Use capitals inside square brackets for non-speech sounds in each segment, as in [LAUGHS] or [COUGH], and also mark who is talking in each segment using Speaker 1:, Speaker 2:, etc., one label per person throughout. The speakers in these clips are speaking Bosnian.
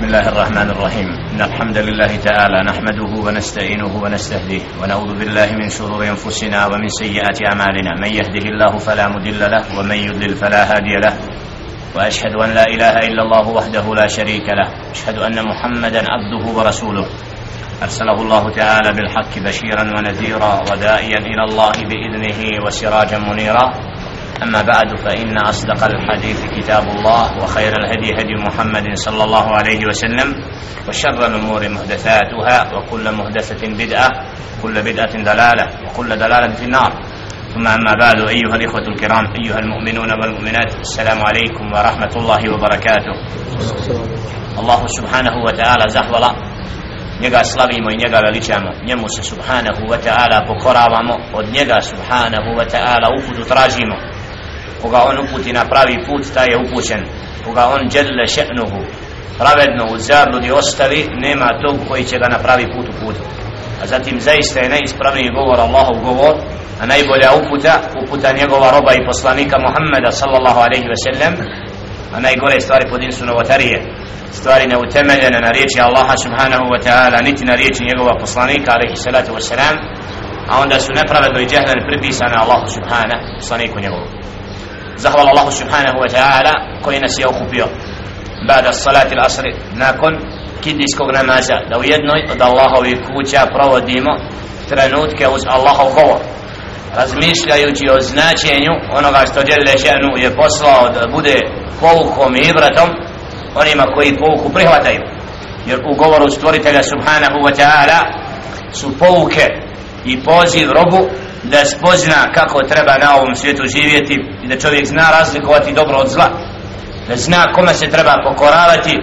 Speaker 1: بسم الله الرحمن الرحيم. إن الحمد لله تعالى نحمده ونستعينه ونستهديه ونعوذ بالله من شرور أنفسنا ومن سيئات أعمالنا. من يهده الله فلا مضل له ومن يضلل فلا هادي له. وأشهد أن لا إله إلا الله وحده لا شريك له. أشهد أن محمدا عبده ورسوله. أرسله الله تعالى بالحق بشيرا ونذيرا وداعيا إلى الله بإذنه وسراجا منيرا. أما بعد فإن أصدق الحديث كتاب الله وخير الهدي هدي محمد صلى الله عليه وسلم وشر الأمور محدثاتها وكل محدثة بدعة كل بدعة دلالة وكل دلالة في النار. ثم أما بعد أيها الإخوة الكرام أيها المؤمنون والمؤمنات السلام عليكم ورحمة الله وبركاته. الله سبحانه وتعالى زحولا njega slavimo i njega veličamo. Njemu se subhanahu wa ta'ala pokoravamo od njega subhanahu wa ta'ala uputu tražimo. Koga on uputi na pravi put taj je upućen. Koga on dželle še'nuhu pravedno u zabludi ostavi nema tog koji će ga na pravi put uputiti. A zatim zaista je najispravniji govor Allahov govor a najbolja uputa uputa njegova roba i poslanika Muhammeda sallallahu alaihi ve sellem a najgore stvari pod insu novotarije. Stvari neutemeljene na riječi Allaha subhanahu wa ta'ala niti na riječi njegova poslanika alaihi salatu wa salam a onda su nepravedno i džehlen pripisane Allahu subhanahu poslaniku njegovu zahval Allahu subhanahu wa ta'ala koji nas je okupio. Bada salati l'asri nakon kidijskog namaza da u jednoj od Allahovih kuća provodimo trenutke uz Allahov govor. Razmišljajući o značenju onoga što Đelle Šenu je poslao da bude poukom i ibratom onima koji pouku prihvataju. Jer u govoru stvoritelja subhanahu wa ta'ala su pouke i poziv robu da spozna kako treba na ovom svijetu živjeti i da čovjek zna razlikovati dobro od zla. Da zna kome se treba pokoravati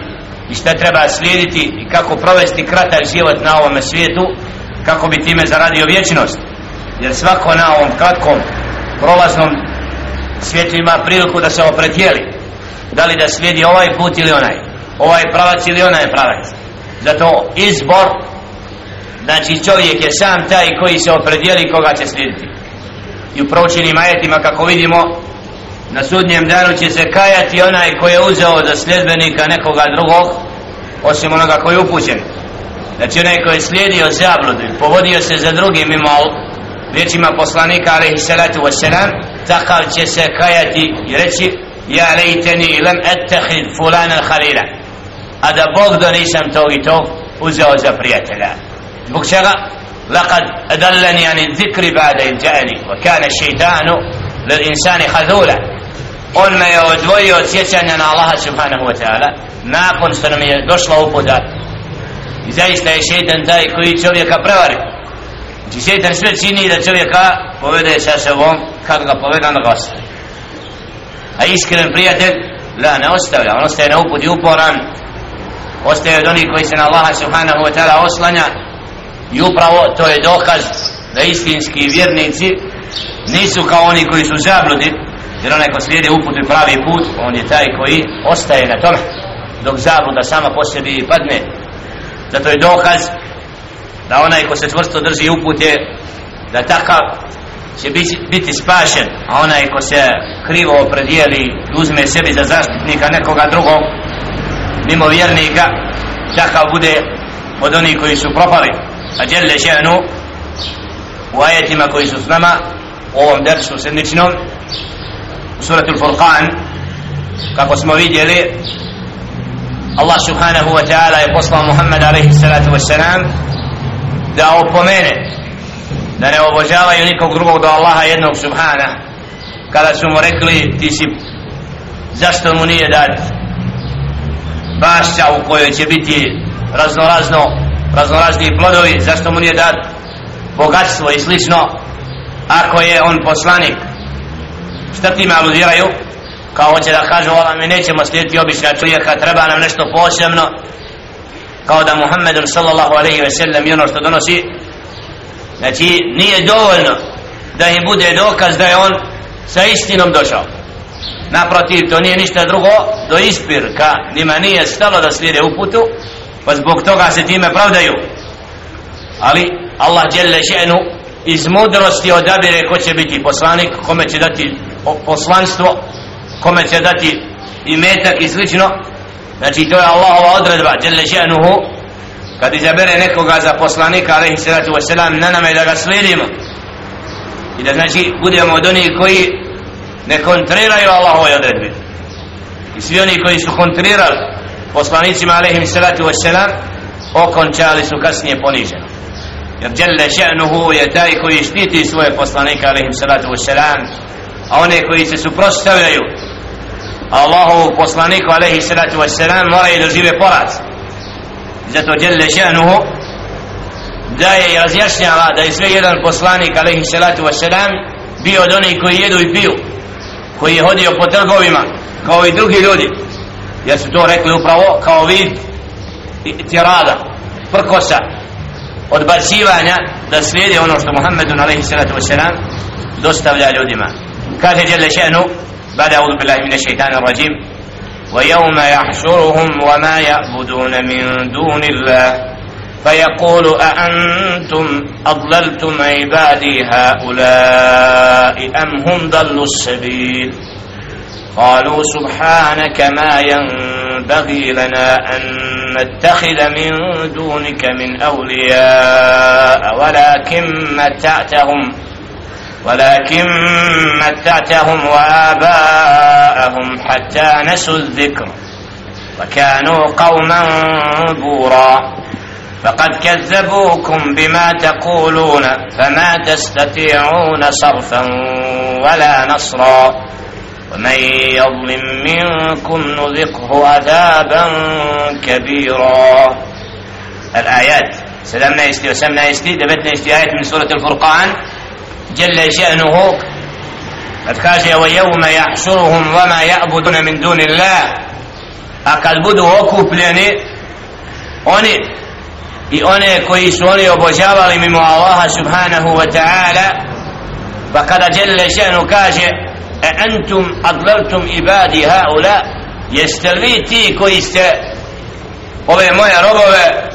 Speaker 1: i šta treba slijediti i kako provesti kratak život na ovom svijetu kako bi time zaradio vječnost. Jer svako na ovom kratkom prolaznom svijetu ima priliku da se opretijeli. Da li da slijedi ovaj put ili onaj? Ovaj pravac ili onaj pravac? Zato izbor znači čovjek je sam taj koji se opredijeli koga će slijediti. I u proučenim ajetima kako vidimo na sudnjem danu će se kajati onaj koji je uzeo za sljedbenika nekoga drugog osim onoga koji je upućen. Znači onaj koji je slijedio zabludu povodio se za drugim mimo riječima poslanika alaihi salatu wasalam takav će se kajati i reći ja lejteni lam ettehid fulana khalila. A da Bog da nisam tog i tog uzeo za prijatelja zbog čega لقد أدلني عن الذكر بعد إذ جاءني وكان الشيطان للإنسان خذولا on me je odvojio od sjećanja na Allaha subhanahu wa ta'ala nakon što nam je došla uputa i zaista je šeitan taj koji čovjeka prevari znači šeitan sve čini da čovjeka povede sa sobom kad ga povede onda ga ostavi a iskren prijatelj la ne ostavlja on ostaje na uput i uporan ostaje od onih koji se na Allaha subhanahu wa ta'ala oslanja i upravo to je dokaz da istinski vjernici nisu kao oni koji su zabludi jer onaj ko slijede uput i pravi put on je taj koji ostaje na tome dok zabluda sama po sebi padne. Zato je dokaz da onaj ko se čvrsto drži upute da takav će biti, biti spašen a onaj ko se krivo opredijeli uzme sebi za zaštitnika nekoga drugog mimo vjernika takav bude od onih koji su propali a djelle še'nu u ajetima koji su s nama u ovom dersu sedmičnom u suratul Furqan kako smo vidjeli Allah subhanahu wa ta'ala je poslao Muhammed alaihi salatu wa salam da opomene da ne obožavaju nikog drugog do Allaha jednog subhana. Kada su mu rekli ti si zašto mu nije dat bašća u kojoj će biti raznorazno raznorazni plodovi zašto mu nije dat bogatstvo i slično ako je on poslanik? Šta time aludiraju? Kao hoće da kažu ova mi nećemo slijediti obična čovjeka treba nam nešto posebno. Kao da Muhammedun sallallahu alaihi ve sellem i ono što donosi znači nije dovoljno da im bude dokaz da je on sa istinom došao. Naprotiv to nije ništa drugo do ispirka njima nije stalo da slijede uputu pa zbog toga se time pravdaju. Ali Allah djelle še'nu iz mudrosti odabire ko će biti poslanik kome će dati poslanstvo kome će dati i metak i slično. Znači to je Allahova odredba djelle še'nuhu. Kad izabere nekoga za poslanika alaihi salatu wasalam na nama da ga slijedimo. I da znači budemo od onih koji ne kontriraju Allahove odredbe. I svi oni koji su kontrirali poslanicima alaihi salatu wasalam okončali su kasnije poniženo. Jer djelle še'nuhu je taj koji štiti svoje poslanike alaihi salatu wasalam a one koji se suprostavljaju Allahu poslaniku alaihi salatu wassalam moraju da žive poraz. Zato djelle še'nuhu da je razjašnjava da je sve jedan poslanik alaihi salatu wassalam bio od onih koji jedu i piju koji je hodio po trgovima kao i drugi ljudi jer su to rekli upravo kao vid tirada prkosa odbacivanja da slijede ono što Muhammedun alaihi salatu wassalam dostavlja ljudima kaže djelle še'nu بعد أعوذ بالله من الشيطان الرجيم ويوم يحشرهم وما يعبدون من دون الله فيقول أأنتم أضللتم عبادي هؤلاء أم هم ضلوا السبيل قالوا سبحانك ما ينبغي لنا أن نتخذ من دونك من أولياء ولكن متعتهم ولكن متعتهم وآباءهم حتى نسوا الذكر وكانوا قوما بورا. فقد كذبوكم بما تقولون فما تستطيعون صرفا ولا نصرا. ومن يظلم منكم نذقه عذابا كبيرا. الآيات سلمنا يستي وسمنا يستي دبتنا يستي آية من سورة الفرقان جل شأنه قد كاش ويوم يحشرهم وما يعبدون من دون الله. أكد بدو okupljeni oni i one koji su oni obožavali mimo Allaha subhanahu wa ta'ala pa kada jelle še'nu kaže أأنتم أضللتم إبادي هؤلاء يستلوي تي كويست ove moje robove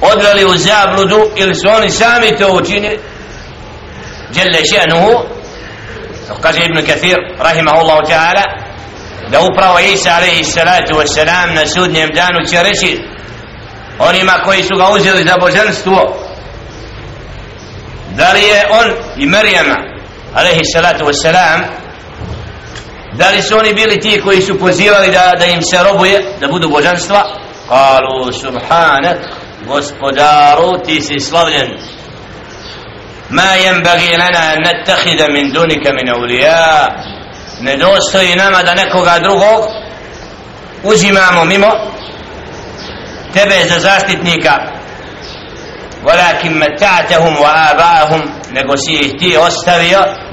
Speaker 1: odveli u zabludu ili su oni sami to učinili? Djelje še'nuhu kaže Ibn Kathir rahimahullahu ta'ala da upravo Isa alaihi salatu wa salam na sudnjem danu će reći onima koji su ga uzeli za božanstvo da li je on i Marijama alaihi salatu wassalam da li su oni bili ti koji su pozivali da, da im se robuje da budu božanstva? Kalu subhanak gospodaru ti si slavljen. Ma jembagi lana netahida min dunika min avlija ne dostoji nama da nekoga drugog uzimamo mimo tebe za zaštitnika. ولكن متعتهم وآباءهم نقول سيه تي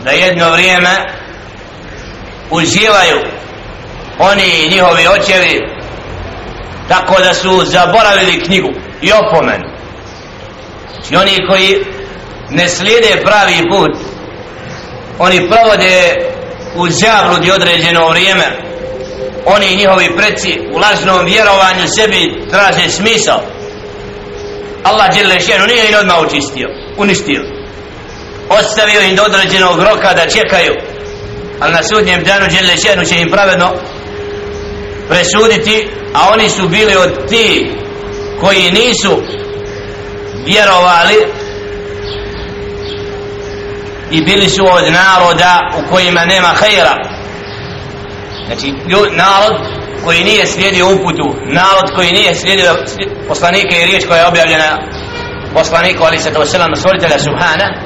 Speaker 1: da jedno vrijeme uživaju oni i njihovi očevi tako da su zaboravili knjigu i opomenu. I oni koji ne slijede pravi put oni provode u zabludi određeno vrijeme. Oni i njihovi preci u lažnom vjerovanju sebi traže smisao. Allah dželle šenu nije im odmah učistio uništio ostavio im do određenog roka da čekaju. Ali na sudnjem danu Đelešenu će im pravedno presuditi a oni su bili od ti koji nisu vjerovali i bili su od naroda u kojima nema hajra. Znači narod koji nije slijedio uputu narod koji nije slijedio poslanike i riječ koja je objavljena poslaniku ali se to selam stvoritelja subhana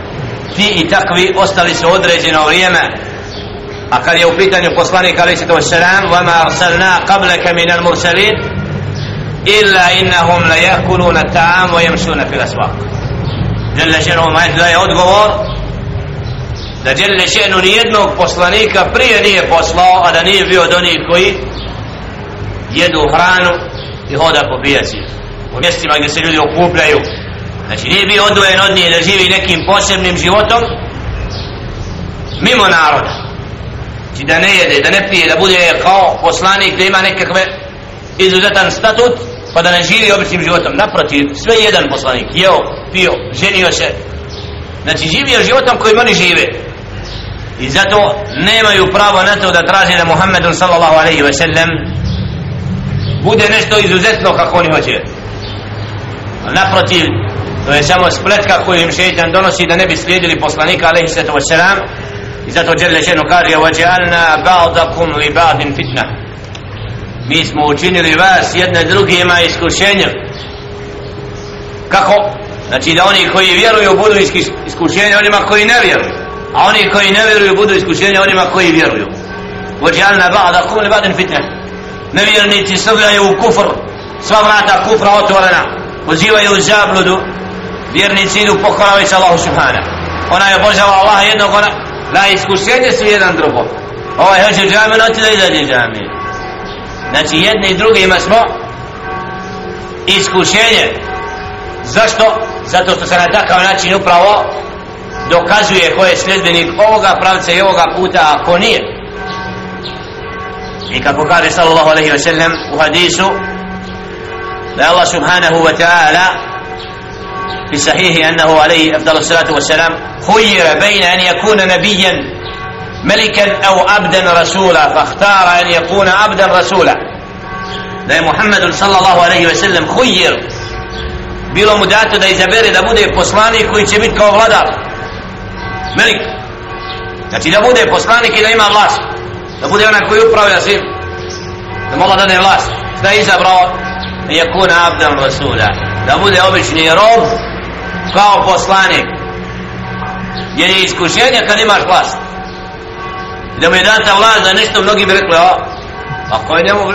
Speaker 1: ti i takvi ostali su određeno vrijeme. A kad je u pitanju poslanika ali se to selam vama arsalna qablaka min al mursalin illa innahum la yakuluna ta'am wa yamshuna fil aswaq. Jalla šeruhu ma je odgovor da djelje šenu nijednog poslanika prije nije poslao, a da nije bio od onih koji jedu hranu i hoda po pijaci u mjestima gdje se ljudi okupljaju znači nije bio odvojen od nje da živi nekim posebnim životom mimo naroda. Znači da ne jede, da ne pije, da bude kao poslanik da ima nekakve izuzetan statut pa da ne živi običnim životom. Naprotiv, sve jedan poslanik. Jeo, pio, ženio se. Znači živio životom kojim oni žive. I zato nemaju pravo na to da traže da Muhammedun sallallahu alaihi ve sellem bude nešto izuzetno kako oni hoće. Naprotiv to je samo spletka koju im šeitan donosi da ne bi slijedili poslanika alaihi sallatu wasalam i zato Đerle ženu kaže وَجَعَلْنَا بَعْضَكُمْ لِبَعْدٍ fitna mi smo učinili vas jedne drugima iskušenjem kako? znači da oni koji vjeruju budu iskušenje onima koji ne vjeruju a oni koji ne vjeruju budu iskušenje onima koji vjeruju وَجَعَلْنَا بَعْضَكُمْ لِبَعْدٍ fitna nevjernici srljaju u kufr sva vrata kufra otvorena pozivaju u zabludu vjernici idu pokoravajući Allahu subhana ona je obožava Allaha jednog ona na iskušenje su jedan drugo. Ovaj hoće džami noći da izađe džami znači jedni i drugi ima smo iskušenje. Zašto? zato što se na takav način upravo dokazuje ko je sljedbenik ovoga pravca i ovoga puta ako nije. I kako kaže sallallahu alaihi wa sallam u hadisu da Allah subhanahu wa ta'ala في صحيح أنه عليه أفضل الصلاة والسلام خير بين أن يكون نبيا ملكا أو عبدا رسولا فاختار أن يكون عبدا رسولا da محمد صلى الله عليه وسلم خير bilo mu dato da izabere da bude poslanik koji će biti kao vladar melik znači da bude poslanik i da ima vlast da bude onaj koji upravlja svim da mola dane vlast da je izabrao da je kuna abdan rasula da bude obični rob kao poslanik. Jer je iskušenje kad imaš vlast. Da mu je data vlast da nešto mnogi bi rekli o a koji ne mogu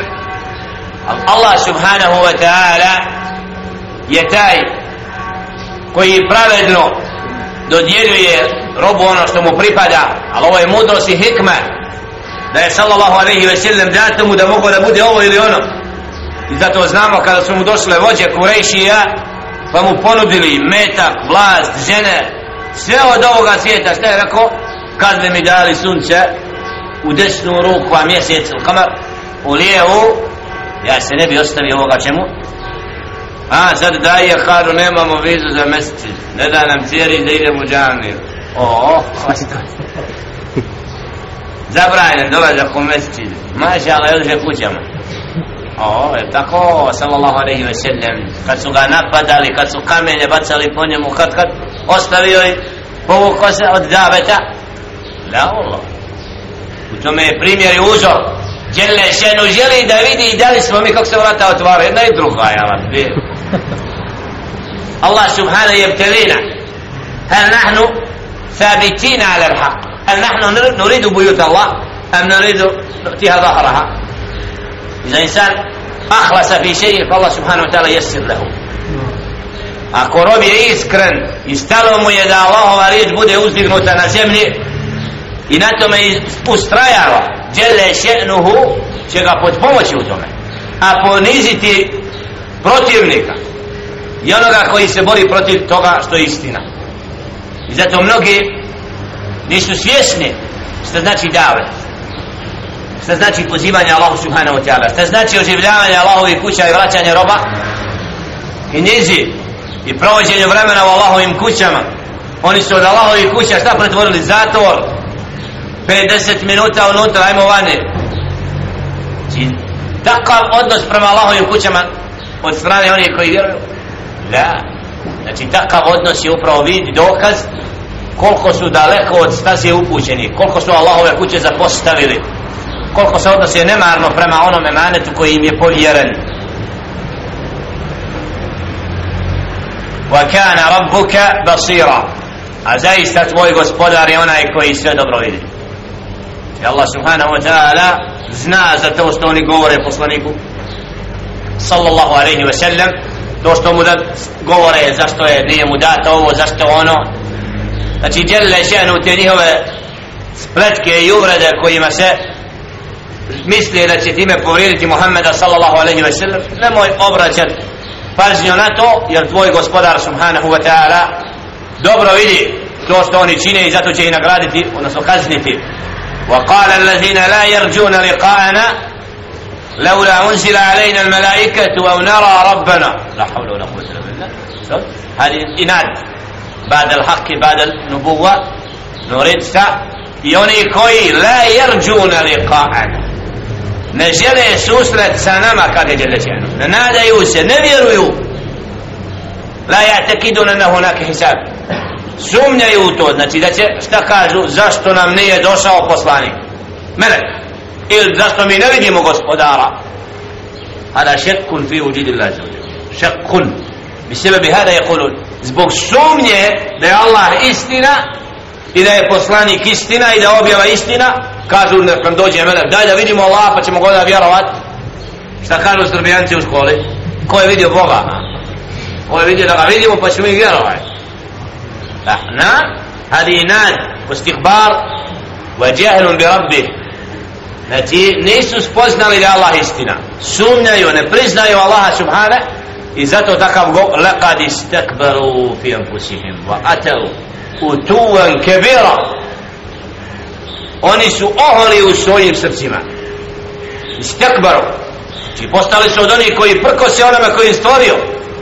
Speaker 1: Allah subhanahu wa ta'ala je taj koji pravedno dodjeljuje robu ono što mu pripada ali ovo je mudrost i hikma. Da je sallallahu alaihi ve sellem dato mu da mogu da bude ovo ili ono i zato znamo kada su mu došle vođe Kurejšija pa mu ponudili metak, vlast, žene, sve od ovoga svijeta, šta je rekao? Kad bi mi dali sunce u desnu ruku, a mjesec u kamar, u lijevu, ja se ne bi ostavio ovoga čemu? A, sad da je kažu, nemamo vizu za mjesec, ne da nam cijeli da idemo u džaniju. O, o, [LAUGHS] Zabranjen dolazak u mjesec, maša Allah, još kućama. O, je tako, sallallahu alaihi ve sellem, kad su ga napadali, kad su kamenje bacali po njemu, kad kad ostavio i povuko se od daveta. La Allah. U tome je primjer i uzor. Đele šenu želi da vidi da li smo mi kako se vrata otvara, jedna i druga, ja vam. Allah subhanahu je btelina. Hal nahnu thabitina ala l'haq. Hel nahnu nuridu bujut Allah, am nuridu nutiha zahraha. إذا إنسان أخلص في شيء فالله سبحانه وتعالى يسر له Ako rob je iskren i stalo mu je da Allahova riječ bude uzdignuta na zemlji i na tome ustrajava djele še'nuhu će ga pod pomoći u tome a poniziti protivnika i onoga koji se bori protiv toga što je istina i zato mnogi nisu svjesni što znači davet šta znači pozivanje Allahu subhanahu wa ta'ala? Šta znači oživljavanje Allahovih kuća i vraćanje roba? I nizi i provođenje vremena u Allahovim kućama. Oni su od Allahovih kuća šta pretvorili? Zatvor. 50 minuta unutra ajmo vani. Znači takav odnos prema Allahovim kućama od strane onih koji vjeruju. Da. Znači takav odnos je upravo vid dokaz koliko su daleko od staze upućeni koliko su Allahove kuće zapostavili koliko se odnosi nemarno prema onome manetu koji im je povjeren. وَكَانَ رَبُّكَ rabbuka basira. A zaista tvoj gospodar je onaj koji sve dobro vidi. I Allah subhanahu wa ta'ala zna za to što oni govore poslaniku sallallahu alaihi wa sallam. To što mu da govore zašto je nije mu dato ovo zašto ono. Znači djelile šenu te njihove spletke i uvrede kojima se misli da će time povrijediti Muhammeda sallallahu alaihi wa sallam nemoj obraćat pažnju na to jer tvoj gospodar subhanahu wa ta'ala dobro vidi to što oni čine i zato će ih nagraditi odnosno kazniti وقال الذين لا يرجون لقاءنا لولا أنزل علينا الملائكة أو نرى ربنا لا حول ولا قوة إلا بالله هذه إناد بعد الحق بعد النبوة نريد يوني كوي لا يرجون لقاءنا ne žele susret sa nama kad je Đelešanu ne nadaju se, ne vjeruju. La ja tekidu na hunake hisab. Sumnjaju u to znači da će šta kažu zašto nam nije došao poslanik? Melek. Ili zašto mi ne vidimo gospodara? Hada šekkun fi uđidi Allah šekkun. Bi sebe bi hada je kulun zbog sumnje da je Allah istina i da je poslanik istina i da objava istina kažu da nam dođe melek daj da vidimo Allah pa ćemo ga vjerovat. Šta kažu srbijanci u školi? Ko je vidio Boga? Ko je vidio da ga vidimo pa ćemo i vjerovat. Na hadi inad ustikbar wa jahlun bi rabbih znači nisu spoznali da Allah istina. Sumnjaju, ne priznaju Allaha subhana i zato takav go laqad istekbaru fi anfusihim wa atau utuvan kebira oni su oholi u svojim srcima istakbaru znači postali su od onih koji prko se onome koji je stvorio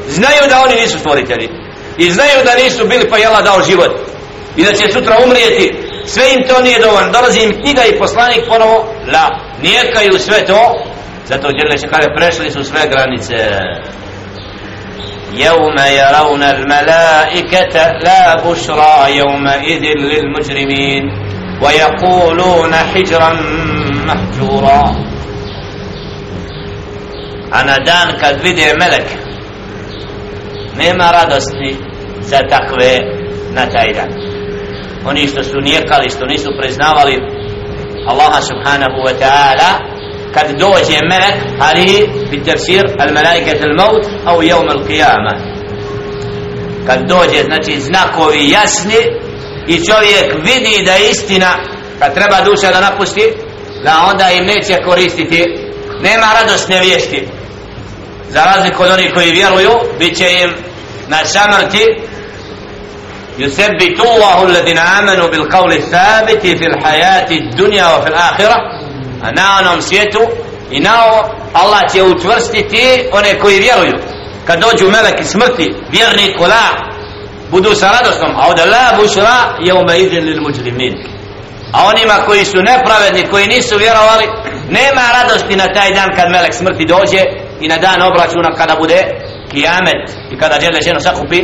Speaker 1: znaju da oni nisu stvoritelji i znaju da nisu bili pa jela dao život i da će sutra umrijeti sve im to nije dovoljno dolazi im knjiga i poslanik ponovo la nijekaju sve to zato djelje će kada prešli su sve granice يوم يرون الملائكة لا بشرى يومئذ للمجرمين ويقولون حجرا محجورا أنا دان kad vide melek nema radosti za takve na taj dan oni što su nijekali što nisu priznavali Allaha subhanahu wa ta'ala kad dođe melek ali bi tafsir al malaika al maut au yawm al qiyamah kad dođe znači znakovi jasni i čovjek vidi da istina kad treba duša da napusti da onda im neće koristiti nema radosne vijesti za razliku od onih koji vjeruju bit će im na samrti يثبت الله الذين آمنوا بالقول الثابت في الحياة الدنيا وفي الآخرة a na onom svijetu i na ovo Allah će učvrstiti one koji vjeruju kad dođu meleki smrti vjernik la budu sa radostom a ovdje la bušra je ume idin lil muđrimin a onima koji su nepravedni koji nisu vjerovali nema radosti na taj dan kad melek smrti dođe i na dan obračuna kada bude kijamet i kada žele ženu sakupi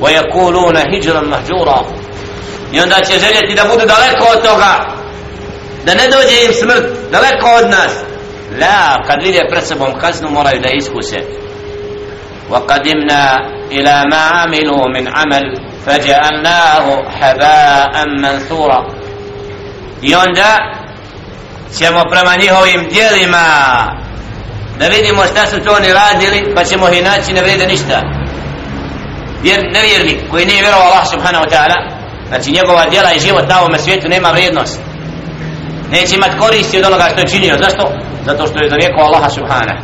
Speaker 1: wa yakuluna hijran mahjura i onda će željeti da budu daleko od toga da ne dođe im smrt daleko od nas la kad vide pred sobom kaznu moraju da iskuse وقدمنا إلى ما عملوا من عمل فجعلناه حباء منثورا i onda ćemo prema njihovim dijelima da vidimo šta su to oni radili pa ćemo ih naći ne vrede ništa Vjer, nevjernik koji nije vjerovao Allah subhanahu wa ta'ala znači njegova djela i život na ovome svijetu nema vrijednost neće imat koristi od onoga što je činio zašto? zato što je zavijekao Allaha subhana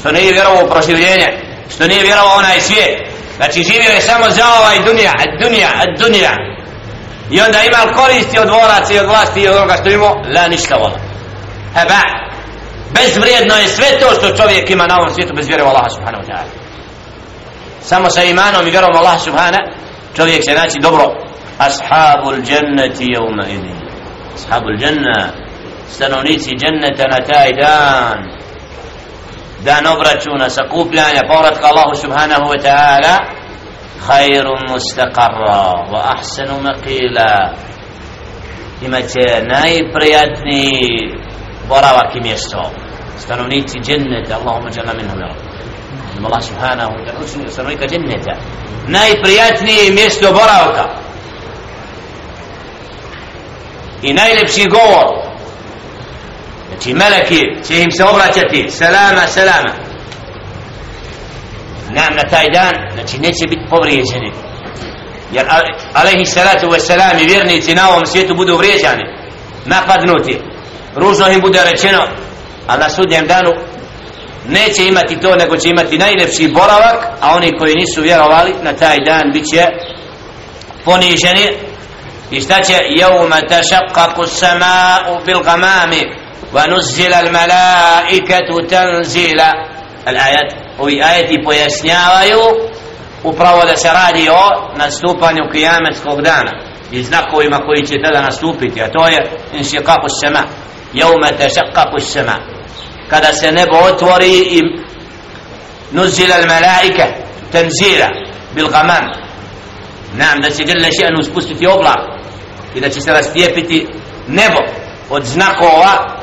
Speaker 1: što nije vjerovao u proživljenje što nije vjerovao onaj svijet znači živio je samo za ovaj dunija dunija dunija i onda ima koristi od volaca i od vlasti i od onoga što imao? La ništa vola heba bezvrijedno je sve to što čovjek ima na ovom svijetu bez vjerova Allaha subhanahu wa ta'ala. Samo sa imanom i vjerom Allaha subhana čovjek će naći dobro. Ashabul jannati yawma idin ashabul janna stanovnici jannata na taj dan dan obračuna sakupljanja povratka Allahu subhanahu wa ta'ala khairu mustaqarra wa ahsanu maqila. Imaće najprijatniji boravak i mjesto. Stanovnici dženneta Allahumma jalla minhum ya Rabbi. Allah subhanahu wa ta'ala stanovnika dženneta. Najprijatnije mjesto boravka. I najlepši govor znači meleki će im se obraćati selama selama. Nam na taj dan znači neće biti povrijeđeni. Jer alaihi salatu wasalam i vjernici na ovom svijetu budu vrijeđani napadnuti. Ružno im bude rečeno a na sudnjem danu neće imati to nego će imati najlepši boravak a oni koji nisu vjerovali na taj dan bit će poniženi. I šta će? Jevme tešakaku sama'u bil gamami. ونزل الملائكة تنزيلا. Malaikatu tanzila al ajat ovi ajeti pojasnjavaju upravo da se radi o nastupanju kijametskog dana i znakovima koji će tada nastupiti a to je inšikaku sema jevme tešakaku sema. Kada se nebo otvori i nuzila al malaike tanzila bil ghamam. Nam da će djelne še'nu spustiti oblak i da će se rastijepiti nebo od znakova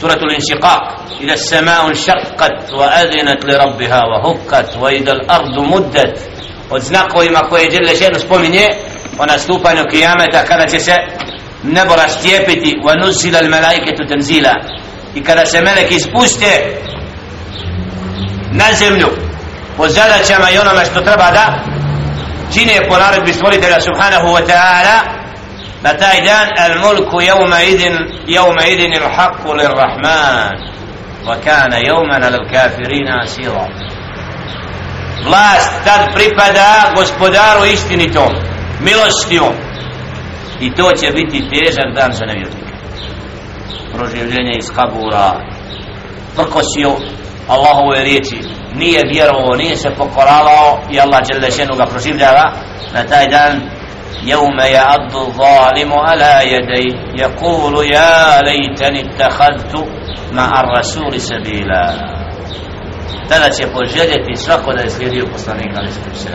Speaker 1: suratul inšiqaq ida sama'u šaqqat wa adinat li rabbiha wa hukkat wa ida l'ardu muddat. Od znakovima koje djelne še'nu spominje o nastupanju kijameta kada će se nebo rastijepiti wa nuzila al malaiketu tanzila. I kada se meleki spuste na zemlju po zadaćama i onome što treba da čine po naredbi stvoritelja subhanahu wa ta'ala na taj dan al mulku jevma idin jevma idin il haqqu lir rahman wa kana jevman al kafirina asira. Vlast tad pripada gospodaru istinitom milostivom i to će biti težak dan za nevjernike. Proživljenje iz kabura prkosio Allahove riječi. Nije vjerovo, nije se pokoravao i Allah Đelešenu ga proživljava. Na taj dan يوم يعض الظالم على يديه يقول يا ليتني اتخذت مع الرسول سبيلا tada će poželjeti svako da je slijedio poslanika ali se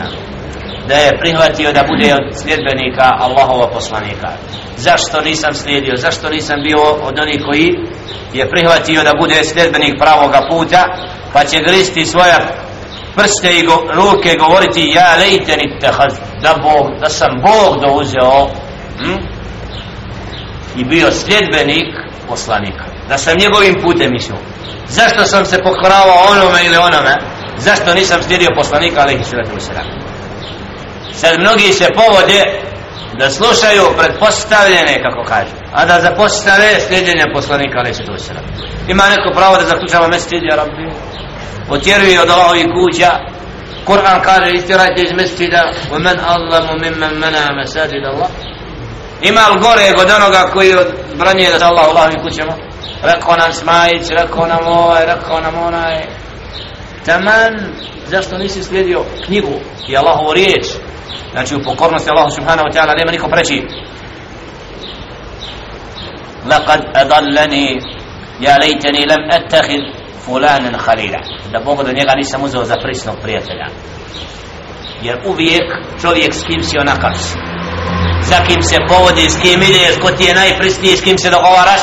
Speaker 1: da je prihvatio da bude od sljedbenika Allahova poslanika zašto nisam slijedio zašto nisam bio od onih koji je prihvatio da bude sljedbenik pravoga puta pa će gristi svoja prste i go, ruke govoriti ja lejteni tehaz da, Bog, da sam Bog douzeo hm? i bio sljedbenik poslanika. Da sam njegovim putem išao. Zašto sam se pokoravao onome ili onome? Zašto nisam slijedio poslanika alaihi sallatu wasalam sad mnogi se povode da slušaju predpostavljene kako kaže a da zapostave slijedjenje poslanika ali se to se ima neko pravo da zaključava mesečid ja rabbi? otjeruje od Allahovi kuća Kur'an kaže istirajte iz mesečida u men allamu mimmen mena mesajid Allah ima li gore od onoga koji odbranije da se Allah u Allahovi kućama rekao nam Smajić rekao nam ovaj rekao nam onaj taman zašto nisi slijedio knjigu i Allahovu riječ znači u pokornosti Allahu subhanahu wa ta'ala nema niko preći لقد أضلني يا ليتني لم أتخذ فلانا خليلا da Bog do njega nisam uzeo za prisnog prijatelja jer uvijek čovjek s kim si onakav za kim se povodi, s kim ide, ko ti je najprisniji, s kim se dogovaraš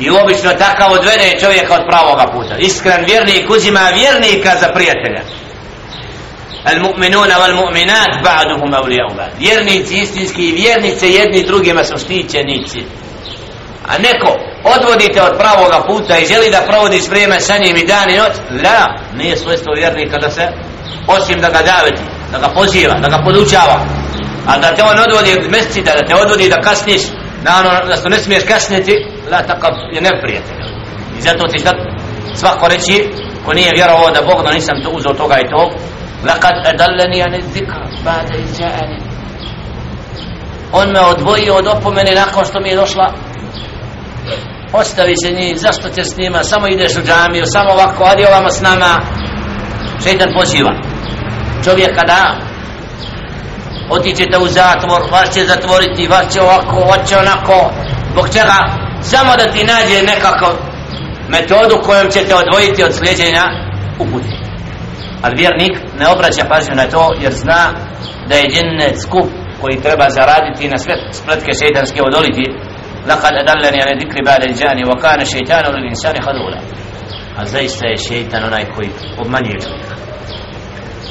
Speaker 1: i obično takav odvede čovjeka od pravoga puta iskren vjernik uzima vjernika za prijatelja المؤمنون والمؤمنات بعضهم أولياء بعض vjernici istinski vjernice jedni drugima su štićenici a neko odvodite od pravoga puta i želi da provodiš vrijeme sa njim i dan i noć la, nije svojstvo vjernika da se osim da ga daveti da ga poziva, da ga podučava a da te on odvodi od mesecita da te odvodi da kasniš na ono da što ne smiješ kasniti la takav je neprijatelj i zato ti sad svako reći ko nije vjerovao da Bog da nisam to uzeo toga i tog لقد أدلني عن الذكر بعد إذ جاءني on me odvojio od opomene nakon što mi je došla ostavi se njih, zašto te snima? Samo ideš u džamiju, samo ovako adi ovamo s nama. Šeitan poziva. Čovjek da otićete u zatvor vas će zatvoriti, vas će ovako vas će onako, zbog čega? Samo da ti nađe nekako metodu kojom ćete odvojiti od slijedjenja uputi ali vjernik ne obraća pažnju na to jer zna da je džennet skup koji treba zaraditi na sve spletke šeitanske odoliti. لقد أدلني على ذكر بعد الجاني وكان الشيطان للإنسان خذولا a zaista je šeitan onaj koji obmanjuje čovjeka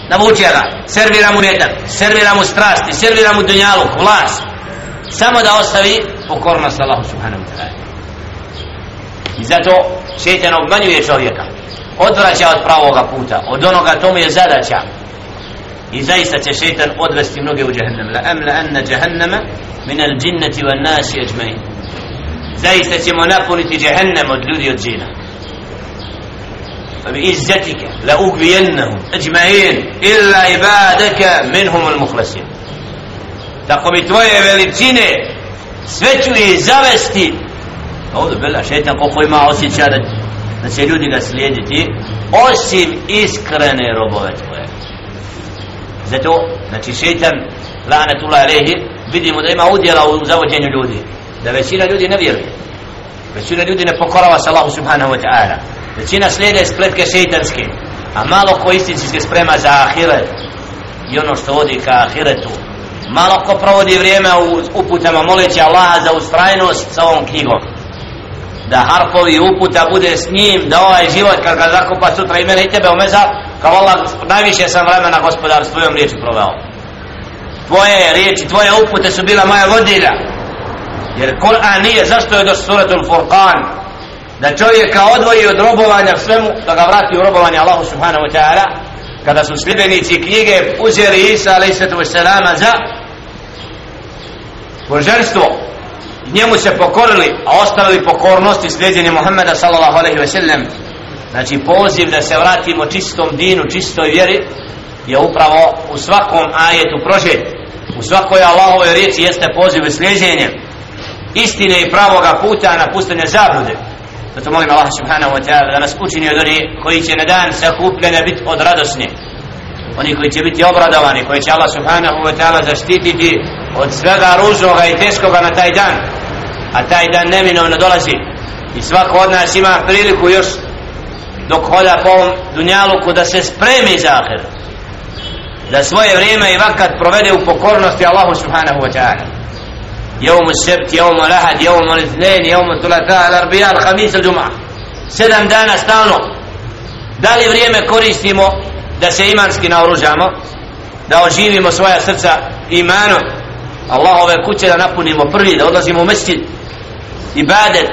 Speaker 1: navuče ga, servira mu netan servira mu strasti, servira mu dunjaluk vlast, samo da ostavi pokornost Allahu subhanahu wa ta'ala i zato šeitan obmanjuje čovjeka odvraća od pravoga puta od onoga to mu je zadaća i zaista će šeitan odvesti mnoge u džahannam la amla anna džahannama min al džinnati wa nasi ajmain zaista ćemo napuniti džahannam od ljudi od džina فبإزتك لأغوينهم أجمعين إلا عبادك منهم المخلصين tako mi tvoje veličine sve ću ih zavesti ovdje bila šetan koliko ima osjeća da da će ljudi ga slijediti osim iskrene robove tvoje zato znači šeitan lanetullah alehi vidimo da ima udjela u zavođenju ljudi da većina ljudi ne vjeruje. Većina ljudi ne pokorava se Allahu subhanahu wa ta'ala. Većina slijede spletke šeitanske a malo ko istinci se sprema za ahiret. I ono što vodi ka ahiretu. Malo ko provodi vrijeme u uputama moleći Allaha za ustrajnost sa ovom knjigom. Da harpovi uputa bude s njim da ovaj život kad ga zakupa sutra i mene i tebe omeza kao Allah najviše sam vremena gospodar s tvojom riječi proveo. Tvoje riječi, tvoje upute su bila moja vodilja jer Kur'an nije zašto je došlo suratul Furqan? Da čovjeka odvoji od robovanja svemu da ga vrati u robovanje Allahu subhanahu wa ta'ala. Kada su sljedbenici knjige uzeli Isa alaihissalatu wassalama za božanstvo njemu se pokorili a ostavili pokornosti sljeđenje Muhammeda sallallahu alaihi wa sallam. Znači poziv da se vratimo čistom dinu, čistoj vjeri je upravo u svakom ajetu prožet. U svakoj Allahove riječi jeste poziv i sljeđenje istine i pravoga puta na pustanje zablude zato molim Allah subhanahu wa ta'ala da nas učini od onih koji će na dan sakupljanja biti od radosni oni koji će biti obradovani koji će Allah subhanahu wa ta'ala zaštititi od svega ružnoga i teškoga na taj dan. A taj dan neminovno dolazi. I svako od nas ima priliku još dok hoda po ovom dunjaluku da se spremi za ahir da svoje vrijeme i vakat provede u pokornosti Allahu subhanahu wa ta'ala. يوم السبت يوم الأحد يوم الاثنين يوم الثلاثاء الأربعاء الخميس الجمعة sedam dana stalno da li vrijeme koristimo da se imanski naoružamo da oživimo svoja srca imanom Allahove kuće da napunimo prvi da odlazimo u mesjid ibadet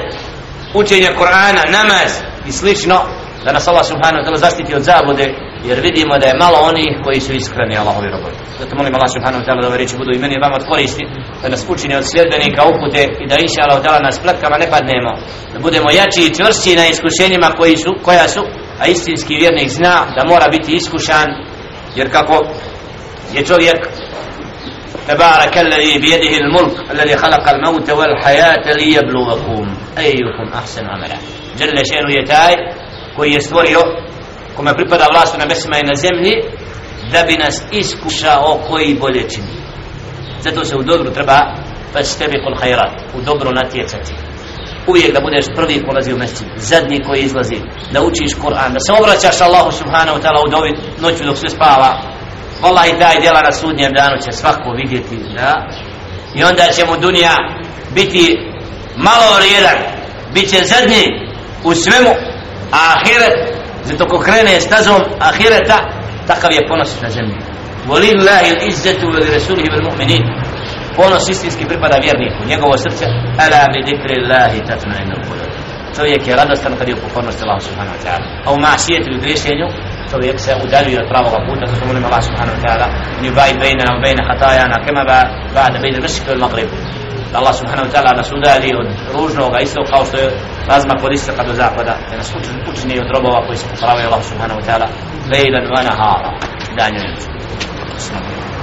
Speaker 1: učenje Kur'ana namaz i slično da nas Allah subhanahu wa ta'ala zaštiti od zabude jer vidimo da je malo onih koji su iskreni Allahovi robovi zato molim Allah subhanahu wa ta'ala da ove riječi budu i meni i vama od koristi da nas učini od sljedbenika upute i da inša Allah ta'ala nas pletkama ne padnemo da budemo jači i čvršći na iskušenjima koji su, koja su a istinski vjernik zna da mora biti iskušan jer kako je čovjek تبارك الذي بيده الملك الذي خلق الموت والحياة ليبلوكم أيكم أحسن عملا جل شأنه يتاي koji je stvorio kome pripada vlast na nebesima i na zemlji da bi nas iskušao koji bolje čini. Zato se u dobru treba pa s tebi kol hajrat u dobro natjecati. Uvijek da budeš prvi ko lazi u mesec zadnji koji izlazi da učiš Kur'an da se obraćaš Allahu subhanahu wa ta'ala u dobi noću dok se spava. Wallahi taj djela na sudnjem danu će svako vidjeti da. I onda će mu dunija biti malo vrijedan bit će zadnji u svemu a ahiret zato ko krene stazom ahireta takav je ponos na zemlji. Walillahi al-izzatu wa rasulihi wal mu'minin ponos istinski pripada vjerniku. Njegovo srce ala bi dhikri Allahi tatma'innu qulub čovjek je radostan kad je u pokornosti Allah subhanahu wa ta'ala. A u ma'asijetu i griješenju čovjek se udaljuje od pravog puta zato molim Allah subhanahu wa ta'ala ni baj bejna wa bejna hatajana kema ba'da bejna mešika wal maghrib da Allah subhanahu wa ta'ala nas udalji od ružnoga isto kao što je razmak od istoka do zapada da nas učini od robova koji se popravaju Allah subhanahu wa ta'ala. Lejlan wa nahara. Danju i noću